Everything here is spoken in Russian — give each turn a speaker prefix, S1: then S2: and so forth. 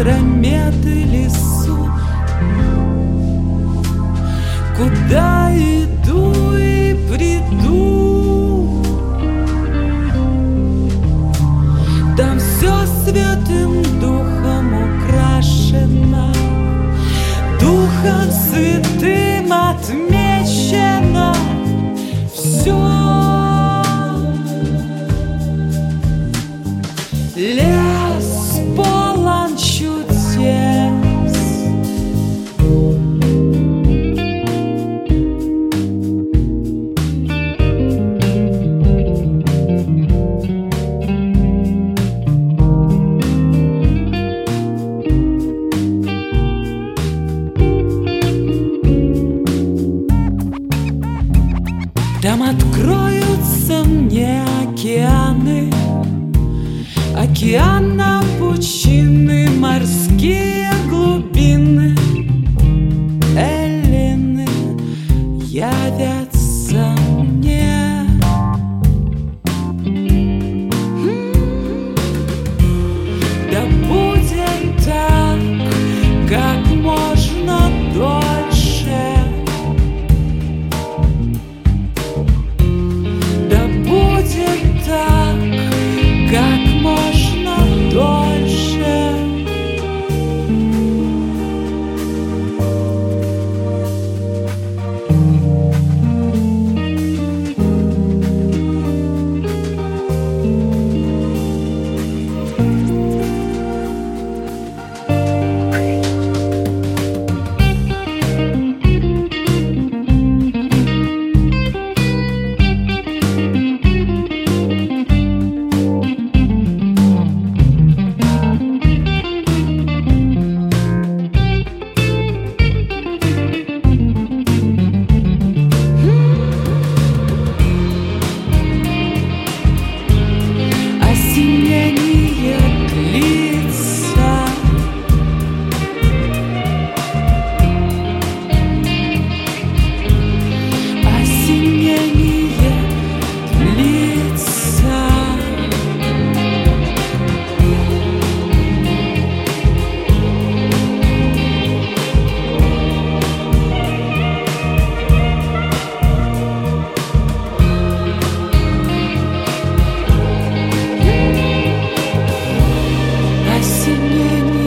S1: Андромеды лесу. Куда иду и приду? Там все святым духом украшено, Духом святым отмечено все. Лето Там откроются мне океаны. Океана пучины, морские singing.